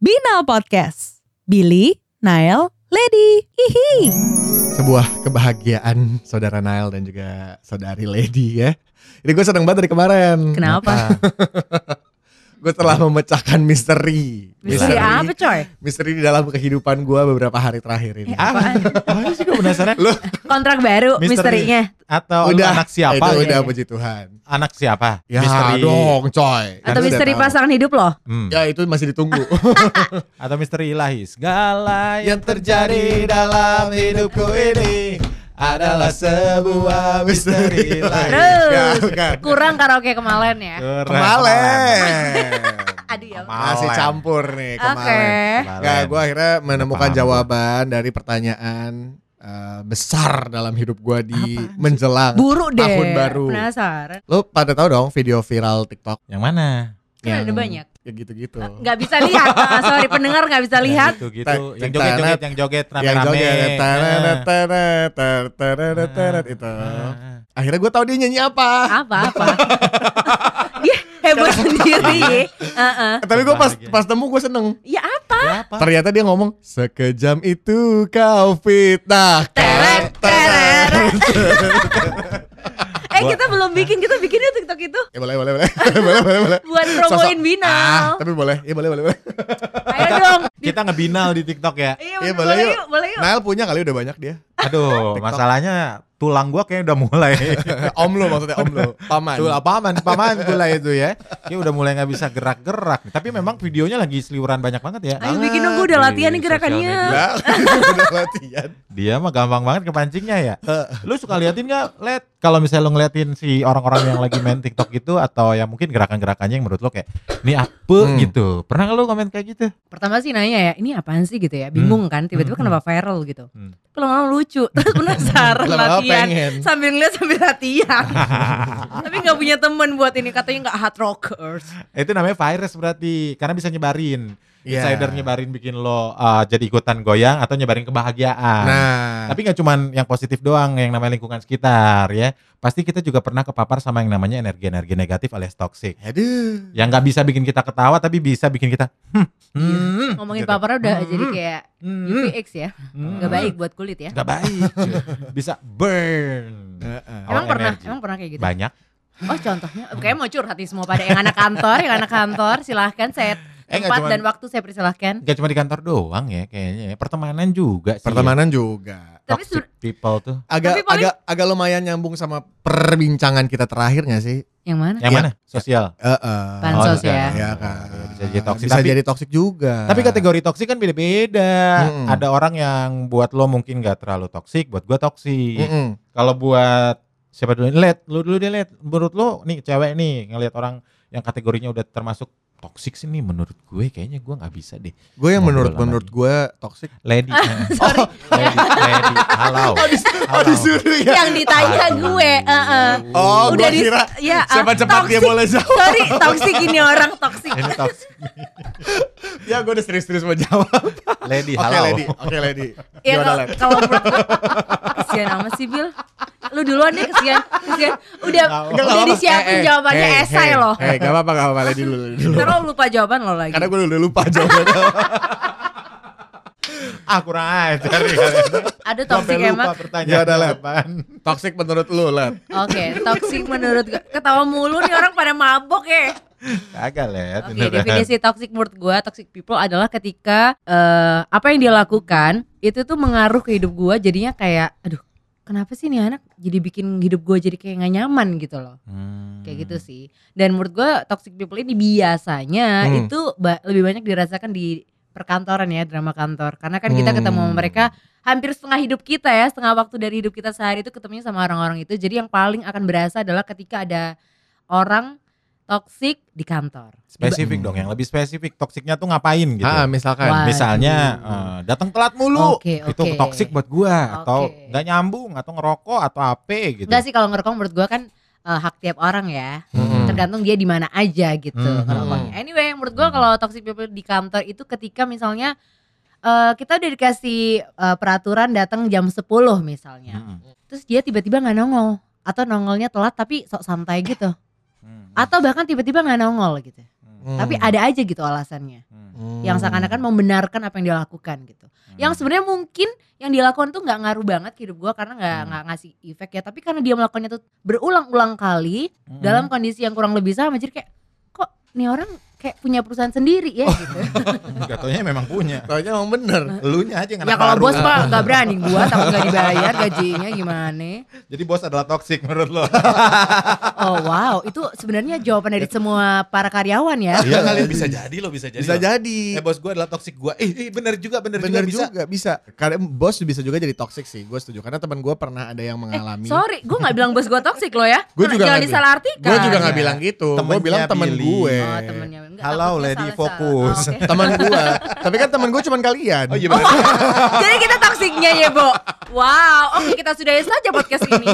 Binal Podcast. Billy, Nail, Lady. Hihi. sebuah kebahagiaan saudara Nail dan juga saudari Lady ya. Ini gue seneng banget dari kemarin. Kenapa? Gue telah memecahkan misteri. Misteri apa coy? Misteri di dalam kehidupan gue beberapa hari terakhir ini. Eh, apaan? Oh, sih gue penasaran. Lu Kontrak baru Misteri. misterinya. Atau lu anak siapa? Itu udah puji Tuhan. Anak siapa? Ya misteri. dong coy. Kan Atau udah misteri pasangan hidup loh. Hmm. Ya itu masih ditunggu. Atau misteri ilahi. Segala yang terjadi dalam hidupku ini adalah sebuah misteri ilahi. Terus kurang karaoke kemalen ya. Keren, Kemalen. Aduh ya. Kemalen. Masih campur nih. Kemalen. Nggak, gue akhirnya menemukan paham. jawaban dari pertanyaan eh, besar dalam hidup gue di sih? menjelang Buru deh. tahun baru. Penasaran. Lo pada tahu dong video viral TikTok Yang mana? Kan ada banyak. Ya gitu-gitu. Nggak bisa lihat. Ah, sorry pendengar nggak bisa lihat. Gitu gitu. Ta- Yang joget-joget, yang joget Yang rame-rame. joget teret, teret, teret, teret, teret, itu. Akhirnya gue tahu dia nyanyi apa. Apa apa. Dia heboh sendiri. ya. Heeh. Tapi gue pas pas temu gue seneng. Ya apa? Ya apa? Ternyata dia ngomong sekejam itu kau fitnah. Teret, teret. Eh Gua- kita belum bikin, kita bikin yuk TikTok itu Ya boleh boleh boleh. boleh boleh boleh. buat promoin Sosok- Binal. Ah, tapi boleh. Ya boleh boleh boleh. Ayo dong. Kita ngebinal di TikTok ya. Iya, Iya, boleh, boleh boleh yuk. yuk, boleh yuk. Nail punya kali udah banyak dia. Aduh, TikTok. masalahnya tulang gua kayaknya udah mulai. om lo maksudnya om lo. Paman. Tuh paman, paman gula itu ya. Dia udah mulai nggak bisa gerak-gerak. Tapi memang videonya lagi seliuran banyak banget ya. Ayo bikin dong, gue udah Di latihan nih sosial gerakannya. udah latihan. Dia mah gampang banget kepancingnya ya. Lu suka liatin nggak, Let? Kalau misalnya lu ngeliatin si orang-orang yang lagi main TikTok gitu atau yang mungkin gerakan-gerakannya yang menurut lo kayak ini apa Hmm. gitu. Pernah nggak lu komen kayak gitu? Pertama sih nanya ya, ini apaan sih gitu ya? Bingung kan, tiba-tiba Hmm. kenapa viral gitu. Hmm. Lama-lama lucu, terus penasaran Lama-lama latihan. pengen. Sambil ngeliat sambil latihan. Tapi nggak punya temen buat ini, katanya nggak hard rockers. Itu namanya virus berarti karena bisa nyebarin. Iya. Insider nyebarin bikin lo uh, jadi ikutan goyang atau nyebarin kebahagiaan. Nah, Tapi nggak cuman yang positif doang, yang namanya lingkungan sekitar ya. Pasti kita juga pernah kepapar sama yang namanya energi-energi negatif alias toxic. aduh. Yang nggak bisa bikin kita ketawa tapi bisa bikin kita hmm, hmm, Iya. Ngomongin gitu. paparnya udah Hmm, jadi kayak hmm, UVX ya. hmm. Nggak baik buat kulit ya. Nggak baik. bisa burn. Heeh. Emang Oh, pernah, emang pernah kayak gitu? Banyak. Oh contohnya, kayaknya mau curhat nih semua pada yang anak kantor, yang anak kantor silahkan saya Eh, tempat cuman- dan waktu saya persilahkan. Gak cuma di kantor doang ya kayaknya ya. Pertemanan juga sih. Pertemanan juga. Tapi Toxic people tuh. Agak Tapi paling- agak agak lumayan nyambung sama perbincangan kita terakhirnya sih. yang mana? Yang Iya. mana? Sosial. Heeh. Pansos bisa. ya. Iya kan. Bisa jadi toxic. Bisa Tapi- jadi toxic juga. Tapi kategori toksik kan beda-beda. Mm-mm. Ada orang yang buat lo mungkin gak terlalu toksik, buat gua toksik. Mm-mm. Kalau buat siapa dulu? Let, lu dulu deh let. Menurut lo nih cewek nih ngelihat orang yang kategorinya udah termasuk toksik sih nih menurut gue kayaknya gua nggak bisa deh. Gue yang menurut menurut dia. gue toxic. Lady. Sorry, lady, lady. Halo. Oh disuruh ya. yang ditanya Aduh. gue, heeh. Oh, Udah gue di- kira ya, siapa ah, cepat dia toxic. boleh jawab. Sorry, toksik ini orang toksik. Ini toksik. Ya gue udah serius-serius mau jawab. Lady, Oke halo. lady, oke lady. Ya Gimana, kalau Len? kalau menurut gue, kesian amat sih Bil. Lu duluan deh kesian, kesian. Udah Nggak Enggak, udah disiapin Eh, eh, jawabannya hey, esai hey, loh. Hei, gak apa-apa, gak apa-apa lady dulu. lady dulu. Ntar lo lupa jawaban lo lagi. Karena gue udah lupa jawabannya. Ah kurang ajar. Ada lupa emang. Ya pertanyaan udah, Let. apaan. toxic menurut lu, Len. Oke, toksik menurut gue. Ketawa mulu nih orang pada mabok ya. Kagak let. Oke, beneran. definisi toxic menurut gue, toxic people adalah ketika eh, apa yang dia lakukan itu tuh mengaruh ke hidup gue, jadinya kayak, aduh, kenapa sih nih anak jadi bikin hidup gue jadi kayak gak nyaman gitu loh, Hmm. kayak gitu sih. Dan menurut gue toxic people ini biasanya Hmm. itu ba- lebih banyak dirasakan di perkantoran ya, drama kantor, karena kan kita ketemu sama Hmm. mereka hampir setengah hidup kita ya, setengah waktu dari hidup kita sehari itu ketemunya sama orang-orang itu. Jadi yang paling akan berasa adalah ketika ada orang toxic di kantor. Spesifik dong, yang lebih spesifik. Toksiknya tuh ngapain gitu. Ah, misalkan. Wah. Misalnya eh, datang telat mulu, Oke, itu oke. toksik buat gua atau Oke. nggak nyambung atau ngerokok atau apa gitu. Enggak sih kalau ngerokok menurut gua kan eh, hak tiap orang ya. Mm-mm. Tergantung dia di mana aja gitu Mhm. ngerokoknya. Anyway, menurut gua kalau toxic people di kantor itu ketika misalnya eh, kita udah dikasih eh, peraturan datang jam 10 misalnya. Mm-mm. Terus dia tiba-tiba nggak nongol atau nongolnya telat tapi sok santai gitu. Hmm. Atau bahkan tiba-tiba nggak nongol gitu. Hmm. Hmm. Tapi ada aja gitu alasannya. Hmm. Hmm. Yang seakan-akan membenarkan apa yang dia lakukan gitu. Yang sebenarnya mungkin yang dilakukan tuh nggak ngaruh banget ke hidup gua karena nggak Hmm. nggak ngasih efek ya. Tapi karena dia melakukannya tuh berulang-ulang kali Hmm. dalam kondisi yang kurang lebih sama jadi kayak kok nih orang kayak punya perusahaan sendiri ya gitu. Gatonya memang punya. Taunya emang bener. Elunya aja yang ya anak kalau bos mah nggak berani gua takut nggak dibayar gajinya gimana. Jadi bos adalah toxic menurut lo. Oh wow itu sebenarnya jawaban dari semua para karyawan ya. Iya kali bisa jadi lo bisa jadi. Bisa loh. jadi. Eh bos gue adalah toxic gue. Eh, eh bener juga bener, Bener juga, juga, bisa. bisa. Karena bos bisa juga jadi toxic sih. Gue setuju. Karena teman gue pernah ada yang Eh, mengalami. sorry, gue nggak bilang bos gue toxic loh ya. Gua juga Jangan nggak disalah artikan. gue juga nggak Iya. bilang gitu. Gue Temennya bilang temen gue. Oh temennya. Enggak, Halo, lady, fokus. Oh, oke. Teman gue. Tapi kan teman gue cuman kalian. Oh iya bener. Jadi kita toksiknya ya, Bo. Wow, oke kita sudahi saja podcast ini.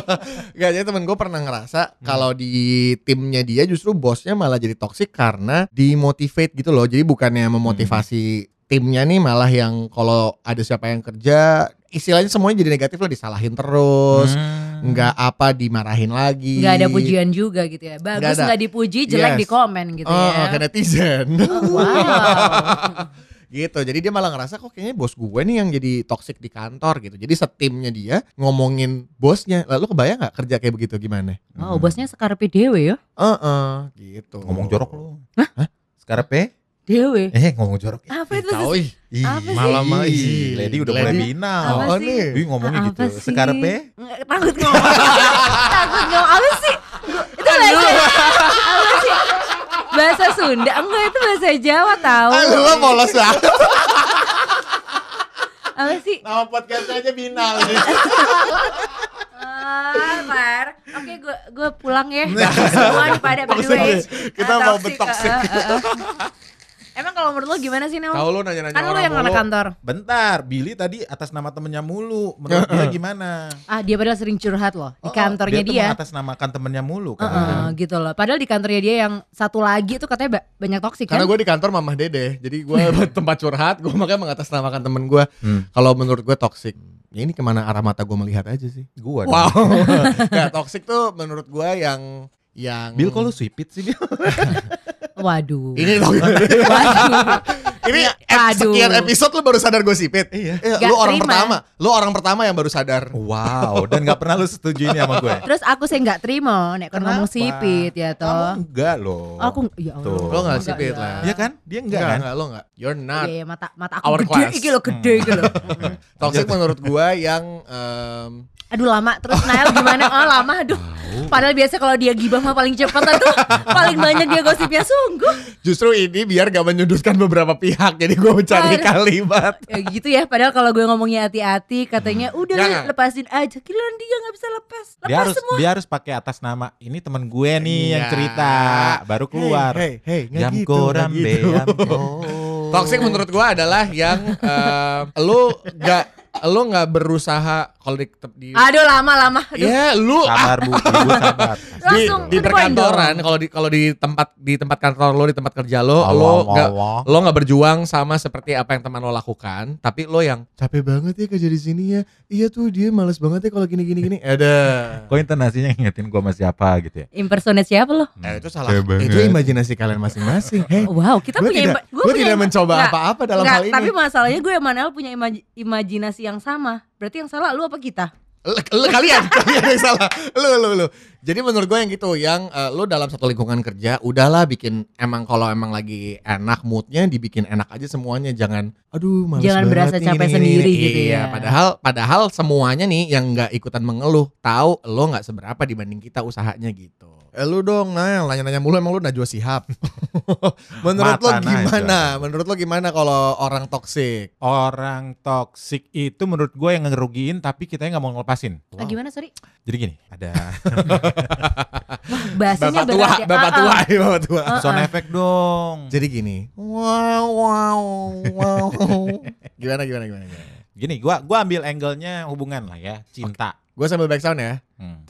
Gak jadi temen gue pernah ngerasa kalau di timnya dia justru bosnya malah jadi toxic karena dimotivate gitu loh. Jadi bukannya memotivasi timnya nih malah yang kalau ada siapa yang kerja istilahnya semuanya jadi negatif lah disalahin terus. Hmm. Nggak apa dimarahin lagi. Nggak ada pujian juga gitu ya. Bagus nggak dipuji, jelek Yes. di komen gitu Oh, ya. ke netizen. Oh, wow. gitu. Jadi dia malah ngerasa kok kayaknya bos gue nih yang jadi toxic di kantor gitu. Jadi setimnya dia ngomongin bosnya. Lalu kebayang nggak kerja kayak begitu gimana? Oh, bosnya sekarpe dewe ya. Eh, gitu. Ngomong jorok lo. Hah? Skarpe? Dewe. Eh ngomong jorok. Apa itu? Tahu ih. Sih? malam ih. Lady udah mulai binal. Apa Oh, sih? nih. Ih ngomongnya Apa gitu. sih? Skarpe? Nggak, Takut ngomong. takut ngomong apa sih? Itu bahasa apa sih? Bahasa Sunda enggak itu bahasa Jawa tahu. Ah, lu polos banget. Apa sih? Nama podcastnya aja binal. Ah, Mar. Oke, gue gue pulang ya. Semua pada berdua. Toxic. Kita Ah, mau ah, ah. Emang kalau menurut lo gimana sih, Nel? Tahu lu nanya-nanya Kan lo orang yang anak mulu. kantor. Bentar, Billy tadi atas nama temennya mulu. Menurut dia gimana? Ah, dia padahal sering curhat loh di Oh, kantornya dia. dia. mengatasnamakan temennya mulu kan. Heeh, gitu loh. Padahal di kantornya dia yang satu lagi tuh katanya ba- banyak toksik kan? Karena gue di kantor mamah dede, jadi gue tempat curhat, gue makanya mengatasnamakan temen gue. Hmm. Kalau menurut gue toxic, ya ini ke mana arah mata gue melihat aja sih. Gua Wow, dong. Gak toxic tuh menurut gue yang yang Bil kok lu sweepit sih Bil? Waduh. ini loh, Waduh. ini Iya, ep- aduh. sekian episode lu baru sadar gue sipit. Iya. Eh, Gak lu orang terima. pertama, lu orang pertama yang baru sadar. Wow, dan gak pernah lu setuju ini sama gue. Terus aku sih nggak terima nek kon ngomong sipit ya Kamu toh. enggak loh. Aku ya Allah. Tuh. Lo Enggak, sipit ya. lah. Iya kan? Dia enggak, kan? enggak, lo enggak. You're not. Iya, mata mata aku Our gede class. iki lo gede gitu loh. Toxic menurut gue yang em, Aduh lama terus Nail gimana? Oh lama aduh. Padahal biasa kalau dia gibah mah paling cepat aduh. paling banyak dia gosipnya sungguh. justru ini biar gak menyudutkan beberapa pihak. Jadi gue mencari Aduh. kalimat. Ya gitu ya. Padahal kalau gue ngomongnya hati-hati katanya udah Nggak, nggak. lepasin aja. Gila dia nggak bisa lepas. Lepas Dia harus semua. dia harus pakai atas nama. Ini temen gue nih yang Iya. cerita, baru keluar. Hey, hey, hey Jam gitu, koram gitu. beyam. Toxic menurut gua adalah yang em, lu gak lu nggak berusaha kalau di, di Aduh lama-lama. Aduh. ya lu ah, Sabar bu, ibu sabar. di, Langsung di perkantoran kalau di kalau di tempat di tempat kantor lo di tempat kerja lo Allah, lo nggak lo nggak berjuang sama seperti apa yang teman lo lakukan tapi lo yang capek banget ya kerja di sini ya iya tuh dia males banget ya kalau gini gini gini ada Kok intonasinya ngingetin gue sama siapa gitu ya? Impersonate siapa lo? eh, itu salah banget. itu imajinasi kalian masing-masing hei Wow, kita gue punya tidak gua gue punya tidak mencoba apa-apa dalam nggak, hal ini Tapi masalahnya gue sama Nel punya imaji- imajinasi yang sama. Berarti yang salah lu apa kita? L- l- kalian kalian yang salah lu lu lu jadi menurut gue yang gitu yang eh, lu dalam satu lingkungan kerja udahlah bikin emang kalau emang lagi enak moodnya dibikin enak aja semuanya jangan aduh males Jangan berasa nih, capek gini, sendiri gini. gitu iya, ya. padahal padahal semuanya nih yang nggak ikutan mengeluh tahu lo nggak seberapa dibanding kita usahanya gitu eh, lu dong nah nanya-nanya mulu emang lu Najwa Sihab menurut lo Mata gimana Najwa. menurut lo gimana kalau orang toksik Orang toksik itu menurut gue yang ngerugiin tapi kita nggak mau ngelepasin. Ah, gimana sorry? Jadi gini, ada Bahasanya bapak tua ya. bapak Ah, tua ah. ya, bapak tua Ah, sound ah. effect dong. Jadi gini. Wow, wow, wow. gimana, gimana, gimana, gimana. Gini, gua gua ambil angle-nya hubungan lah ya, cinta. Gue sambil back sound ya. Hmm.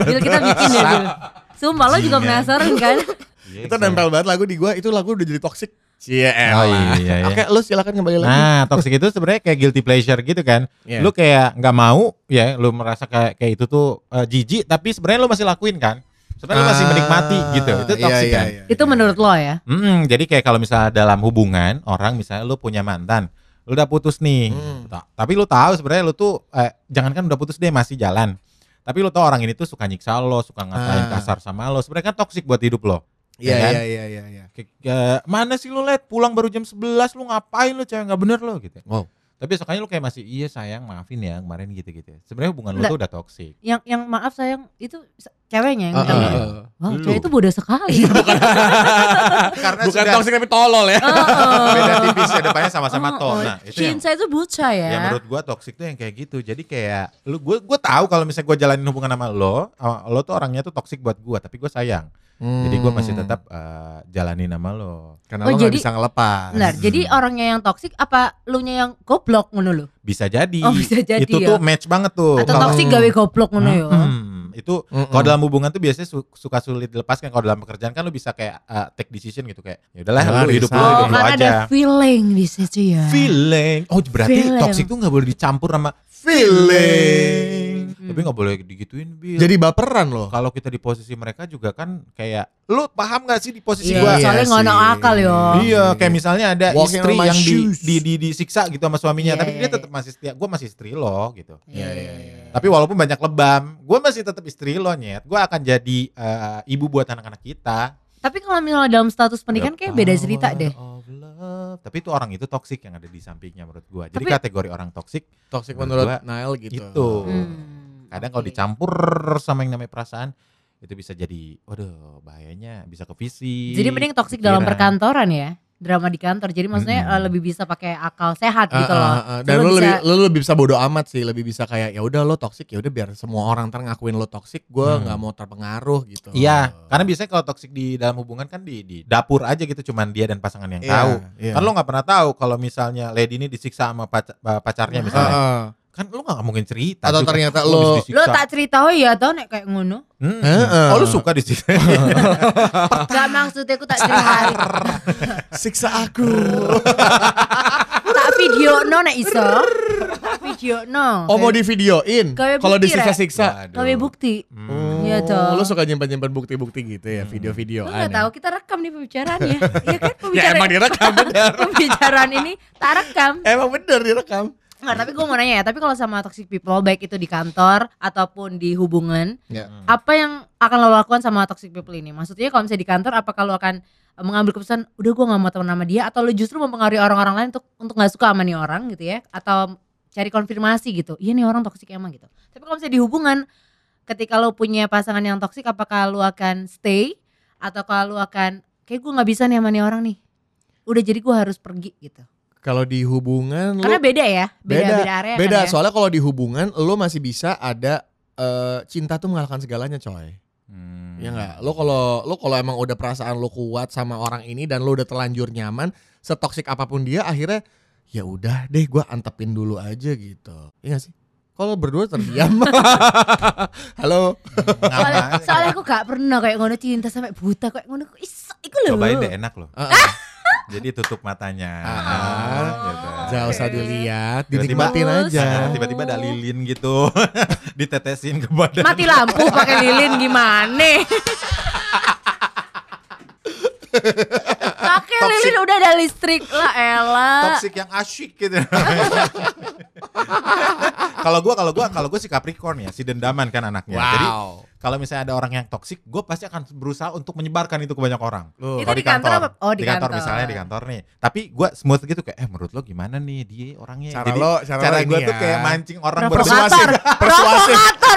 Bil kita bikin ya Bil. Sumpah lo juga penasaran kan? Iya, itu nempel banget lagu di gue. Itu lagu udah jadi toxic. Cia Oh iya, iya, iya. Oke, lu silakan kembali lagi. Nah, toxic itu sebenarnya kayak guilty pleasure gitu kan. Iya. Lu kayak nggak mau ya, lu merasa kayak kayak itu tuh eh, jijik tapi sebenarnya lu masih lakuin kan. Sebenarnya lu masih menikmati gitu. Itu iya, toxic iya, kan. iya, Itu iya. menurut lo ya? Mm, jadi kayak kalau misalnya dalam hubungan orang misalnya lu punya mantan, lu udah putus nih, Hmm. Ta- tapi lu tahu sebenarnya lu tuh eh, jangankan udah putus deh masih jalan, tapi lu tahu orang ini tuh suka nyiksa lo, suka ngatain Ah. kasar sama lo, sebenarnya kan toksik buat hidup lo. Iya, Ya kan? iya, iya, iya, iya. Eh, mana sih lu let pulang baru jam 11 lu ngapain lu cewek nggak bener lo gitu. Wow. Tapi besoknya lu kayak masih iya sayang maafin ya kemarin gitu-gitu. Sebenarnya hubungan lu tuh udah toksik. Yang yang maaf sayang itu ceweknya yang gitu. ah. Wow, Lu. cewek itu bodoh sekali. Karena Bukan sudah toxic tapi tolol ya. Heeh. beda tipis ya depannya sama-sama Oh, tol. oh. Nah, itu yang Cinta itu buta ya. Ya menurut gua toxic tuh yang kayak gitu. Jadi kayak lu gua gua tahu kalau misalnya gua jalanin hubungan sama lo, sama lo tuh orangnya tuh toxic buat gua, tapi gua sayang. Jadi gua masih Hmm. tetap eh, jalanin sama lo. karena Oh, lo jadi- bisa ngelepas. Benar. Hmm. Jadi orangnya yang toksik apa lu nya yang goblok ngono lo? Bisa jadi. Oh, bisa jadi Itu ya. tuh match banget tuh. Atau toksik gawe goblok ngono ya. Hmm, itu Mm-mm. kalau dalam hubungan tuh biasanya su- suka sulit dilepaskan. Kalau dalam pekerjaan kan lu bisa kayak eh, take decision gitu kayak ya udahlah Ya, lu hidup lu. Oh, hidup lu karena aja. ada feeling di situ ya. Feeling. Oh, berarti Feeling. toxic tuh nggak boleh dicampur sama Feeling. Tapi nggak boleh digituin, Bil. Jadi baperan loh. kalau kita di posisi mereka juga kan kayak lu paham gak sih di posisi Iya, gua? Iya soalnya ngono sih. akal yo. Iya, kayak misalnya ada Walking istri on my yang di, shoes. di, di, disiksa gitu sama suaminya, Iya, tapi iya, dia iya. tetap masih setia. Gua masih istri lo gitu. Iya, iya, iya. Tapi walaupun banyak lebam, gua masih tetap istri lo nyet. Gua akan jadi eh, ibu buat anak-anak kita. Tapi kalau misalnya dalam status pernikahan kayak beda cerita deh. Of love. Tapi itu orang itu toksik yang ada di sampingnya menurut gua. Jadi Tapi- kategori orang toksik Toxic Menurut menurut Nail gitu. itu. Hmm, Kadang kalau oke. dicampur sama yang namanya perasaan itu bisa jadi, waduh bahayanya bisa ke fisik. Jadi mending toksik dalam perkantoran ya. Drama di kantor. Jadi maksudnya Mm-mm. eh, lebih bisa pakai akal sehat gitu loh. ah, ah. Dan Lu lu, bisa- lebih lu lebih bisa bodo amat sih, lebih bisa kayak ya udah lo toxic ya udah biar semua orang ntar ngakuin lo toxic, gue Hmm. nggak mau terpengaruh gitu. Iya, karena biasanya kalau toksik di dalam hubungan kan di, di dapur aja gitu, cuman dia dan pasangan yang Iya, tahu. iya. Kan lo nggak pernah tahu kalau misalnya lady ini disiksa sama pac- pacarnya Nah. misalnya. Ah, ah. Kan lo nggak mungkin cerita. Atau juga, ternyata "Oh, lo- habis disiksa." Lo tak cerita oh ya tau nek kayak ngono. Hmm. Heeh. Oh lo suka disiksa? Gak maksudnya aku tak cerita hari. Siksa aku. tak video no nek iso. Tak video no. oh mau di videoin? Kalau disiksa-siksa. Waduh. Kami bukti. Hmm. Iya, toh. Lo suka nyimpan-nyimpan bukti-bukti gitu ya, Hmm. video-video Lo gak tahu kita rekam nih pembicaraannya. Iya kan Ya pembicaraan. emang direkam bener. pembicaraan ini tak rekam. emang bener direkam. Nggak, tapi gue mau nanya ya, tapi kalau sama toxic people baik itu di kantor ataupun di hubungan, Ya. apa yang akan lo lakukan sama toxic people ini? Maksudnya kalau misalnya di kantor, apakah lo akan eh, mengambil keputusan, udah gue nggak mau teman sama dia, atau lo justru mempengaruhi orang-orang lain untuk untuk nggak suka sama nih orang gitu ya, atau cari konfirmasi gitu, iya nih orang toxic emang gitu. Tapi kalau misalnya di hubungan, ketika lo punya pasangan yang toxic, apakah lo akan stay atau kalau lo akan, kayak gue nggak bisa nih sama nih orang nih, udah jadi gue harus pergi gitu. Kalau di hubungan lo Karena beda ya, beda Beda, beda, area beda kan ya. soalnya kalau di hubungan lo masih bisa ada eh, cinta tuh mengalahkan segalanya coy. Hmm. Ya enggak? Lo kalau lo kalau emang udah perasaan lo kuat sama orang ini dan lo udah terlanjur nyaman, setoksik apa pun dia akhirnya ya udah deh gua antepin dulu aja gitu. Iya gak sih? Kalau berdua terdiam. Halo. soalnya, soalnya aku gak pernah kayak ngono cinta sampai buta kayak ngono iku lho Cobain deh enak loh. Ah, ah. Jadi tutup matanya. Ah. gitu. Jangan usah dilihat, Tiba-tiba- dinikmatin aja. Nah, tiba-tiba ada lilin gitu ditetesin ke badan mati lampu pakai lilin gimana pakai lilin udah ada listrik lah Ella toxic yang asyik gitu kalau gua kalau gua kalau gua si Capricorn ya si dendaman kan anaknya jadi Wow. Kalau misalnya ada orang yang toxic gue pasti akan berusaha untuk menyebarkan itu ke banyak orang Loh. Itu kalau di kantor apa? Oh, di kantor. misalnya di kantor nih tapi gua smooth gitu kayak eh menurut lo gimana nih dia orangnya Cara jadi lo, cara, cara lo gue tuh ya. kayak mancing orang persuasif,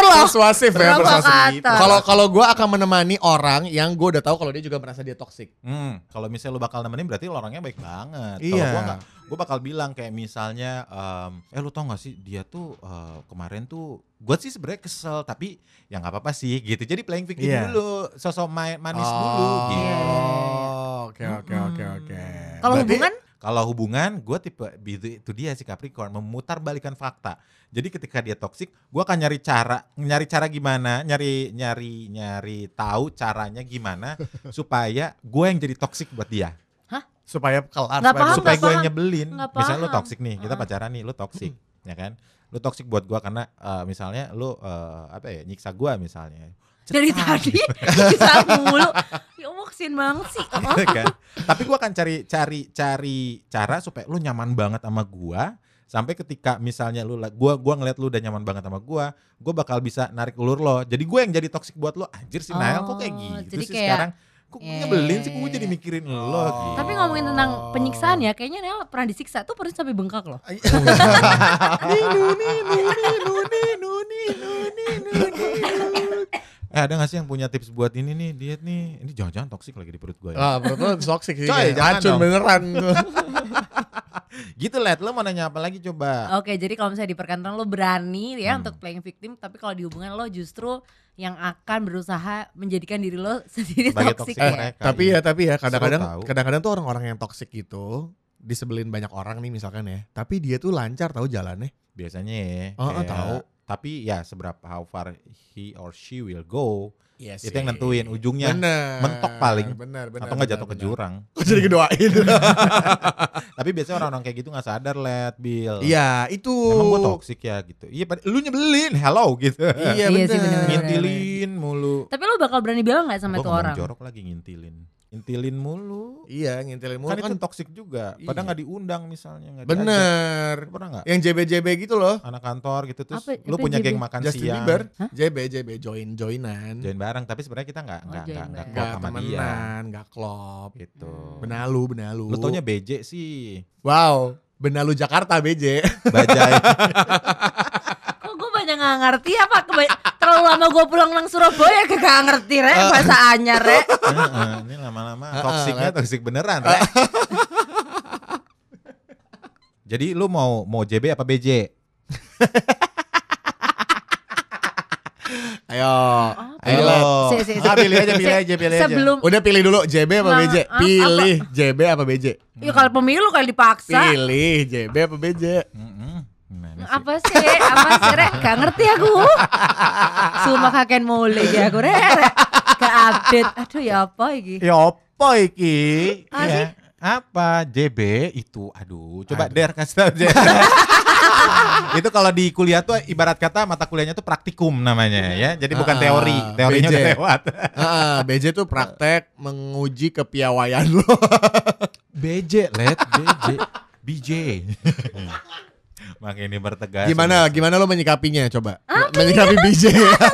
loh persuasif ya, persuasif. Kalau kalau gue akan menemani orang yang gue udah tahu kalau dia juga merasa dia toksik. Hmm, kalau misalnya lu bakal nemenin berarti lu orangnya baik banget. Iya. gua enggak, gua bakal bilang kayak misalnya em, eh lu tau gak sih dia tuh eh, kemarin tuh gua sih sebenarnya kesel tapi ya nggak apa-apa sih gitu. Jadi playing victim Iya. dulu, sosok main manis dulu gitu. Iya. Oke oke oke oke. kalau hubungan Kalau hubungan, gue tipe itu, itu dia si Capricorn memutar balikan fakta. Jadi ketika dia toksik, gue akan nyari cara, nyari cara gimana, nyari nyari nyari tahu caranya gimana supaya gue yang jadi toksik buat dia. supaya kelar supaya paham, supaya gue nyebelin. Misalnya lu paham. toksik nih, kita pacaran nih, lu toksik, ya kan? Lu toksik buat gue karena eh, misalnya lu eh, apa ya nyiksa gue misalnya. Dari tadi bisa mulu. Ya kesian banget sih. kan? Tapi gua akan cari cari cari cara supaya lu nyaman banget sama gua sampai ketika misalnya lu gua gua ngeliat lu udah nyaman banget sama gua, gua bakal bisa narik ulur lo. Jadi gue yang jadi toxic buat lo. Anjir sih Nael kok kayak Oh, gitu jadi sih kayak- sekarang. Kok gue Iya, nyebelin sih gue jadi mikirin lo Oh. gitu. Tapi ngomongin tentang penyiksaan ya, kayaknya Nel pernah disiksa tuh perut sampai bengkak loh. Eh ada gak sih yang punya tips buat ini nih diet nih? Ini jangan-jangan toxic lagi di perut gue ya. Ah, menurut lo toxic sih. Coy, kayak jangan racun dong. beneran. Gitu let, lo mau nanya apa lagi coba? Oke, jadi kalau misalnya di perkantoran lo berani ya Hmm. untuk playing victim, tapi kalau di hubungan lo justru yang akan berusaha menjadikan diri lo sendiri toxic Eh, ya. mereka. tapi iya. ya tapi ya kadang-kadang kadang-kadang tuh orang-orang yang toxic gitu disebelin banyak orang nih misalkan ya. Tapi dia tuh lancar tahu jalannya. Biasanya ya. Oh, oh, kayak- tahu. Tapi ya seberapa how far he or she will go, Iya itu yang nentuin ujungnya. Bener. mentok paling. Bener, bener. atau nggak bener, jatuh ke bener. jurang. Kok jadi kedoain? Tapi biasanya orang-orang kayak gitu nggak sadar let Bill. Iya, itu. Emang gue toxic ya gitu. Iya, lu nyebelin, hello gitu. Iya, Iya sih, bener. Ngintilin mulu. Tapi lo bakal berani bilang nggak sama Gua tuh ngomong orang? jorok lagi ngintilin. Ngintilin mulu. Iya, ngintilin mulu kan, kan. itu toxic juga. Padahal Iya. nggak diundang misalnya. diajak. Bener. Lu Pernah nggak? Yang JB-JB gitu loh. Anak kantor gitu terus Apa- lu apa punya JB? geng makan Justin siang. Bieber, Hah? JB, JB, join, joinan. Join bareng tapi sebenarnya kita nggak Oh, nggak join nggak nggak bareng. klop Nggak sama dia temenan, nggak klop. gitu. Benalu, benalu. Lu taunya BJ sih. Wow, benalu Jakarta BJ. Bajai. Nggak ngerti apa? Keba- terlalu lama gue pulang nang Surabaya kagak ngerti re bahasa anyar re. Heeh, ini lama-lama toksiknya Let. toksik beneran, Rek. Jadi lu mau mau JB apa BJ? Ayo. Apa? Ayo, Ayo. Si, si, si. Ah, pilih aja, pilih aja, pilih aja. Sebelum Udah pilih dulu JB apa Nggak, BJ? ah, Pilih JB apa BJ? ya kalau pemilu kali dipaksa. Pilih JB apa BJ? Mm-mm. Gimana sih? Apa sih? Apa sih re? Gak ngerti aku. Sumpah kakek mulai ya aku re. re. Gak update. Aduh ya apa iki? Ya apa iki? Ah, Ya, sih? Apa? JB itu aduh, coba Aduh. Der kasih tau Der. itu kalau di kuliah tuh ibarat kata mata kuliahnya tuh praktikum namanya ya. Jadi bukan Ah, teori, teorinya BJ. udah lewat. Ah, BJ tuh praktek menguji kepiawaian lo. BJ, let BJ, BJ. Makin ini bertegas. Gimana gimana lo menyikapinya coba? menyikapi BJ.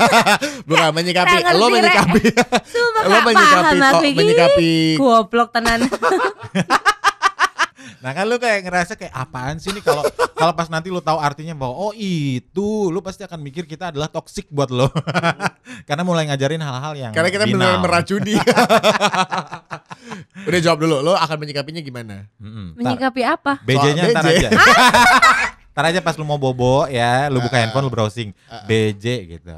Bukan menyikapi, lo menyikapi. Lo menyikapi iki. menyikapi Goblok tenan. Nah kan lu kayak ngerasa kayak apaan sih nih kalau kalau pas nanti lu tahu artinya bahwa oh itu lu pasti akan mikir kita adalah toxic buat lo. Karena mulai ngajarin hal-hal yang karena kita benar meracuni. Udah jawab dulu, lo akan menyikapinya gimana? Mm-mm. Ntar, Menyikapi apa? BJ-nya ntar aja. Ntar aja pas lu mau bobo ya, lu buka ah. handphone lu browsing Ah, ah. BJ gitu.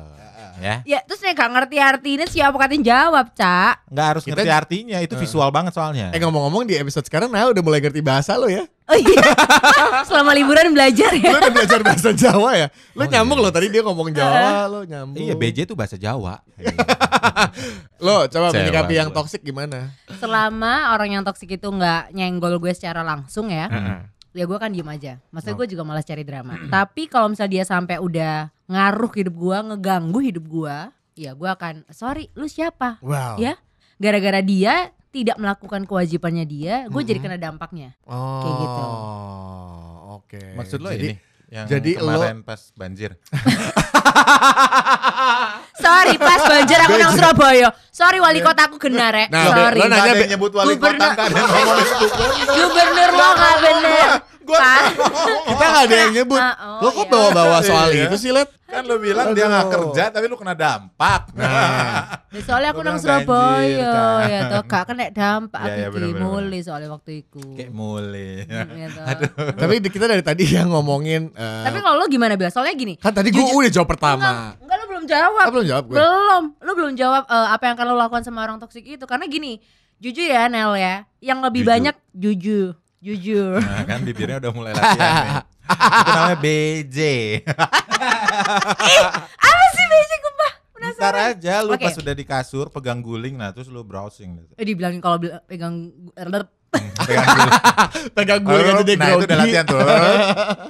Ya, Ya terus nih gak ngerti artinya siapa katain jawab, Cak. nggak harus Kita- ngerti artinya, itu visual banget soalnya. Eh ngomong-ngomong di episode sekarang nah udah mulai ngerti bahasa lo ya. Oh iya. Selama liburan belajar ya. Lo udah belajar bahasa Jawa ya. Lo Oh, nyambung iya. lo tadi dia ngomong Jawa, lo nyambung. Iya, BJ itu bahasa Jawa. Lo coba Sewa menyikapi yang toksik gimana? Selama orang yang toksik itu nggak nyenggol gue secara langsung ya. Heeh. Ya gue kan diem aja. Maksudnya Oh. gue juga malas cari drama. Tapi kalau misalnya dia sampai udah ngaruh hidup gue, ngeganggu hidup gue, ya gue akan sorry, lu siapa? Wow. Ya. Gara-gara dia tidak melakukan kewajibannya dia, gue jadi Mm-mm. kena dampaknya. Oh. Kayak gitu. Oke. Maksud lo Jadi- ini yang jadi lo- kemarin pas banjir. Sorry, pas banjir aku nang Surabaya. Sorry wali kota aku genar ya. Nah, sorry. lo nanya Nggak ada Be- yang nyebut wali kota, Gubernur- ada ngomongin gubernur. Gubernur lo gak bener. Gua Pak. Kita gak ada yang nyebut. Ah, oh, lo kok iya. bawa-bawa soal Iya. itu sih, Let? Kan lu bilang dia nggak Aduh. kerja tapi lu kena dampak. Nah, Ya, soalnya aku nang bilang Surabaya kan. ya toh gak kena dampak Iya, aku bener, bener, mulai soalnya waktu itu. Kayak ya toh. tapi kita dari tadi yang ngomongin eh, Tapi kalau lo gimana Bel? Soalnya gini. kan tadi gue udah jawab pertama. Enggak, enggak lo belum jawab. Ah, belum jawab gue. Belum. Lo belum jawab eh, apa yang akan lo lakukan sama orang toksik itu karena gini. Jujur ya Nel ya. Yang lebih Jujur. banyak jujur. Jujur. Nah, kan bibirnya udah mulai latihan nih. Itu namanya BJ. apa sih basic gumpah? Ntar aja lu Oke. pas sudah di kasur pegang guling nah terus lu browsing. Eh dibilangin kalau pegang er, pegang guling. Pegang gue aja deh nah itu udah latihan tuh.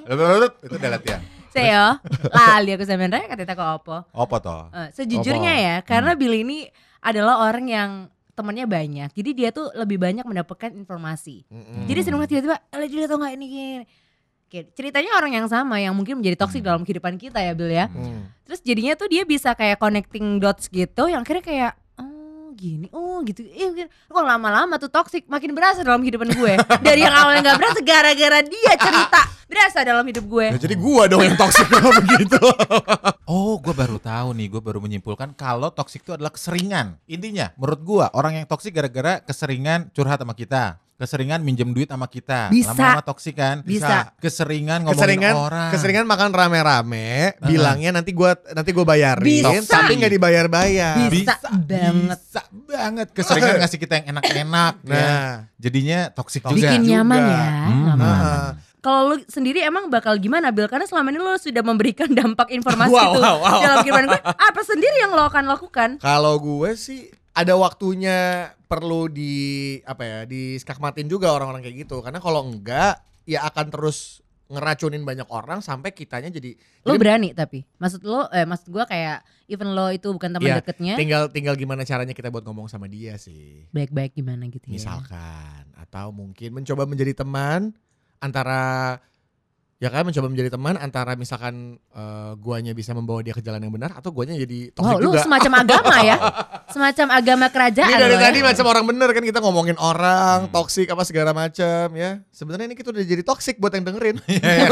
itu udah latihan. Saya lali aku sampean rek kata kok apa. Apa toh? Eh, sejujurnya Apa? ya, karena Billy ini adalah orang yang temannya banyak. Jadi dia tuh lebih banyak mendapatkan informasi. Mm-mm. Jadi sering banget tiba-tiba, "Eh, dia tau gak ini gini." Oke, ceritanya orang yang sama yang mungkin menjadi toksik Hmm. dalam kehidupan kita ya Bill ya. Mm. Terus jadinya tuh dia bisa kayak connecting dots gitu yang akhirnya kayak oh gini, oh gitu. Eh, kok lama-lama tuh toxic makin berasa dalam kehidupan gue. Dari yang awalnya nggak berasa gara-gara dia cerita berasa dalam hidup gue. Ya, jadi gua dong yang toksik kalau begitu. Gue baru tahu nih, gue baru menyimpulkan kalau toksik itu adalah keseringan. Intinya, menurut gue orang yang toksik gara-gara keseringan curhat sama kita, keseringan minjem duit sama kita, Bisa. lama-lama toksik kan? Bisa. Keseringan ngomongin keseringan orang. keseringan makan rame-rame bilangnya nanti gua nanti gua bayarin Bisa. tapi nggak dibayar-bayar Bisa banget. Bisa banget. Keseringan ngasih kita yang enak-enak. ya. nah Jadinya toksik juga. Bikin juga. nyaman ya. Hmm. lama-lama. Kalau lu sendiri emang bakal gimana Bill? Karena selama ini lu sudah memberikan dampak informasi Wow, itu wow, wow. dalam kehidupan gue. Apa sendiri yang lo akan lakukan? kalau gue sih ada waktunya perlu di apa ya di skakmatin juga orang-orang kayak gitu karena kalau enggak ya akan terus ngeracunin banyak orang sampai kitanya jadi Lo jadi berani tapi maksud lo eh maksud gua kayak even lo itu bukan teman Iya, deketnya tinggal tinggal gimana caranya kita buat ngomong sama dia sih baik-baik gimana gitu ya. misalkan atau mungkin mencoba menjadi teman antara ya kan mencoba menjadi teman antara misalkan eh, guanya bisa membawa dia ke jalan yang benar atau guanya jadi toksik Wow, lu juga. semacam agama ya. Semacam agama kerajaan Ini dari lo tadi ya. macam orang bener kan kita ngomongin orang Hmm. toksik apa segala macam ya. Sebenarnya ini kita udah jadi toksik buat yang dengerin.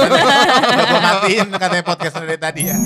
Udah gue matiin katanya podcast dari tadi ya.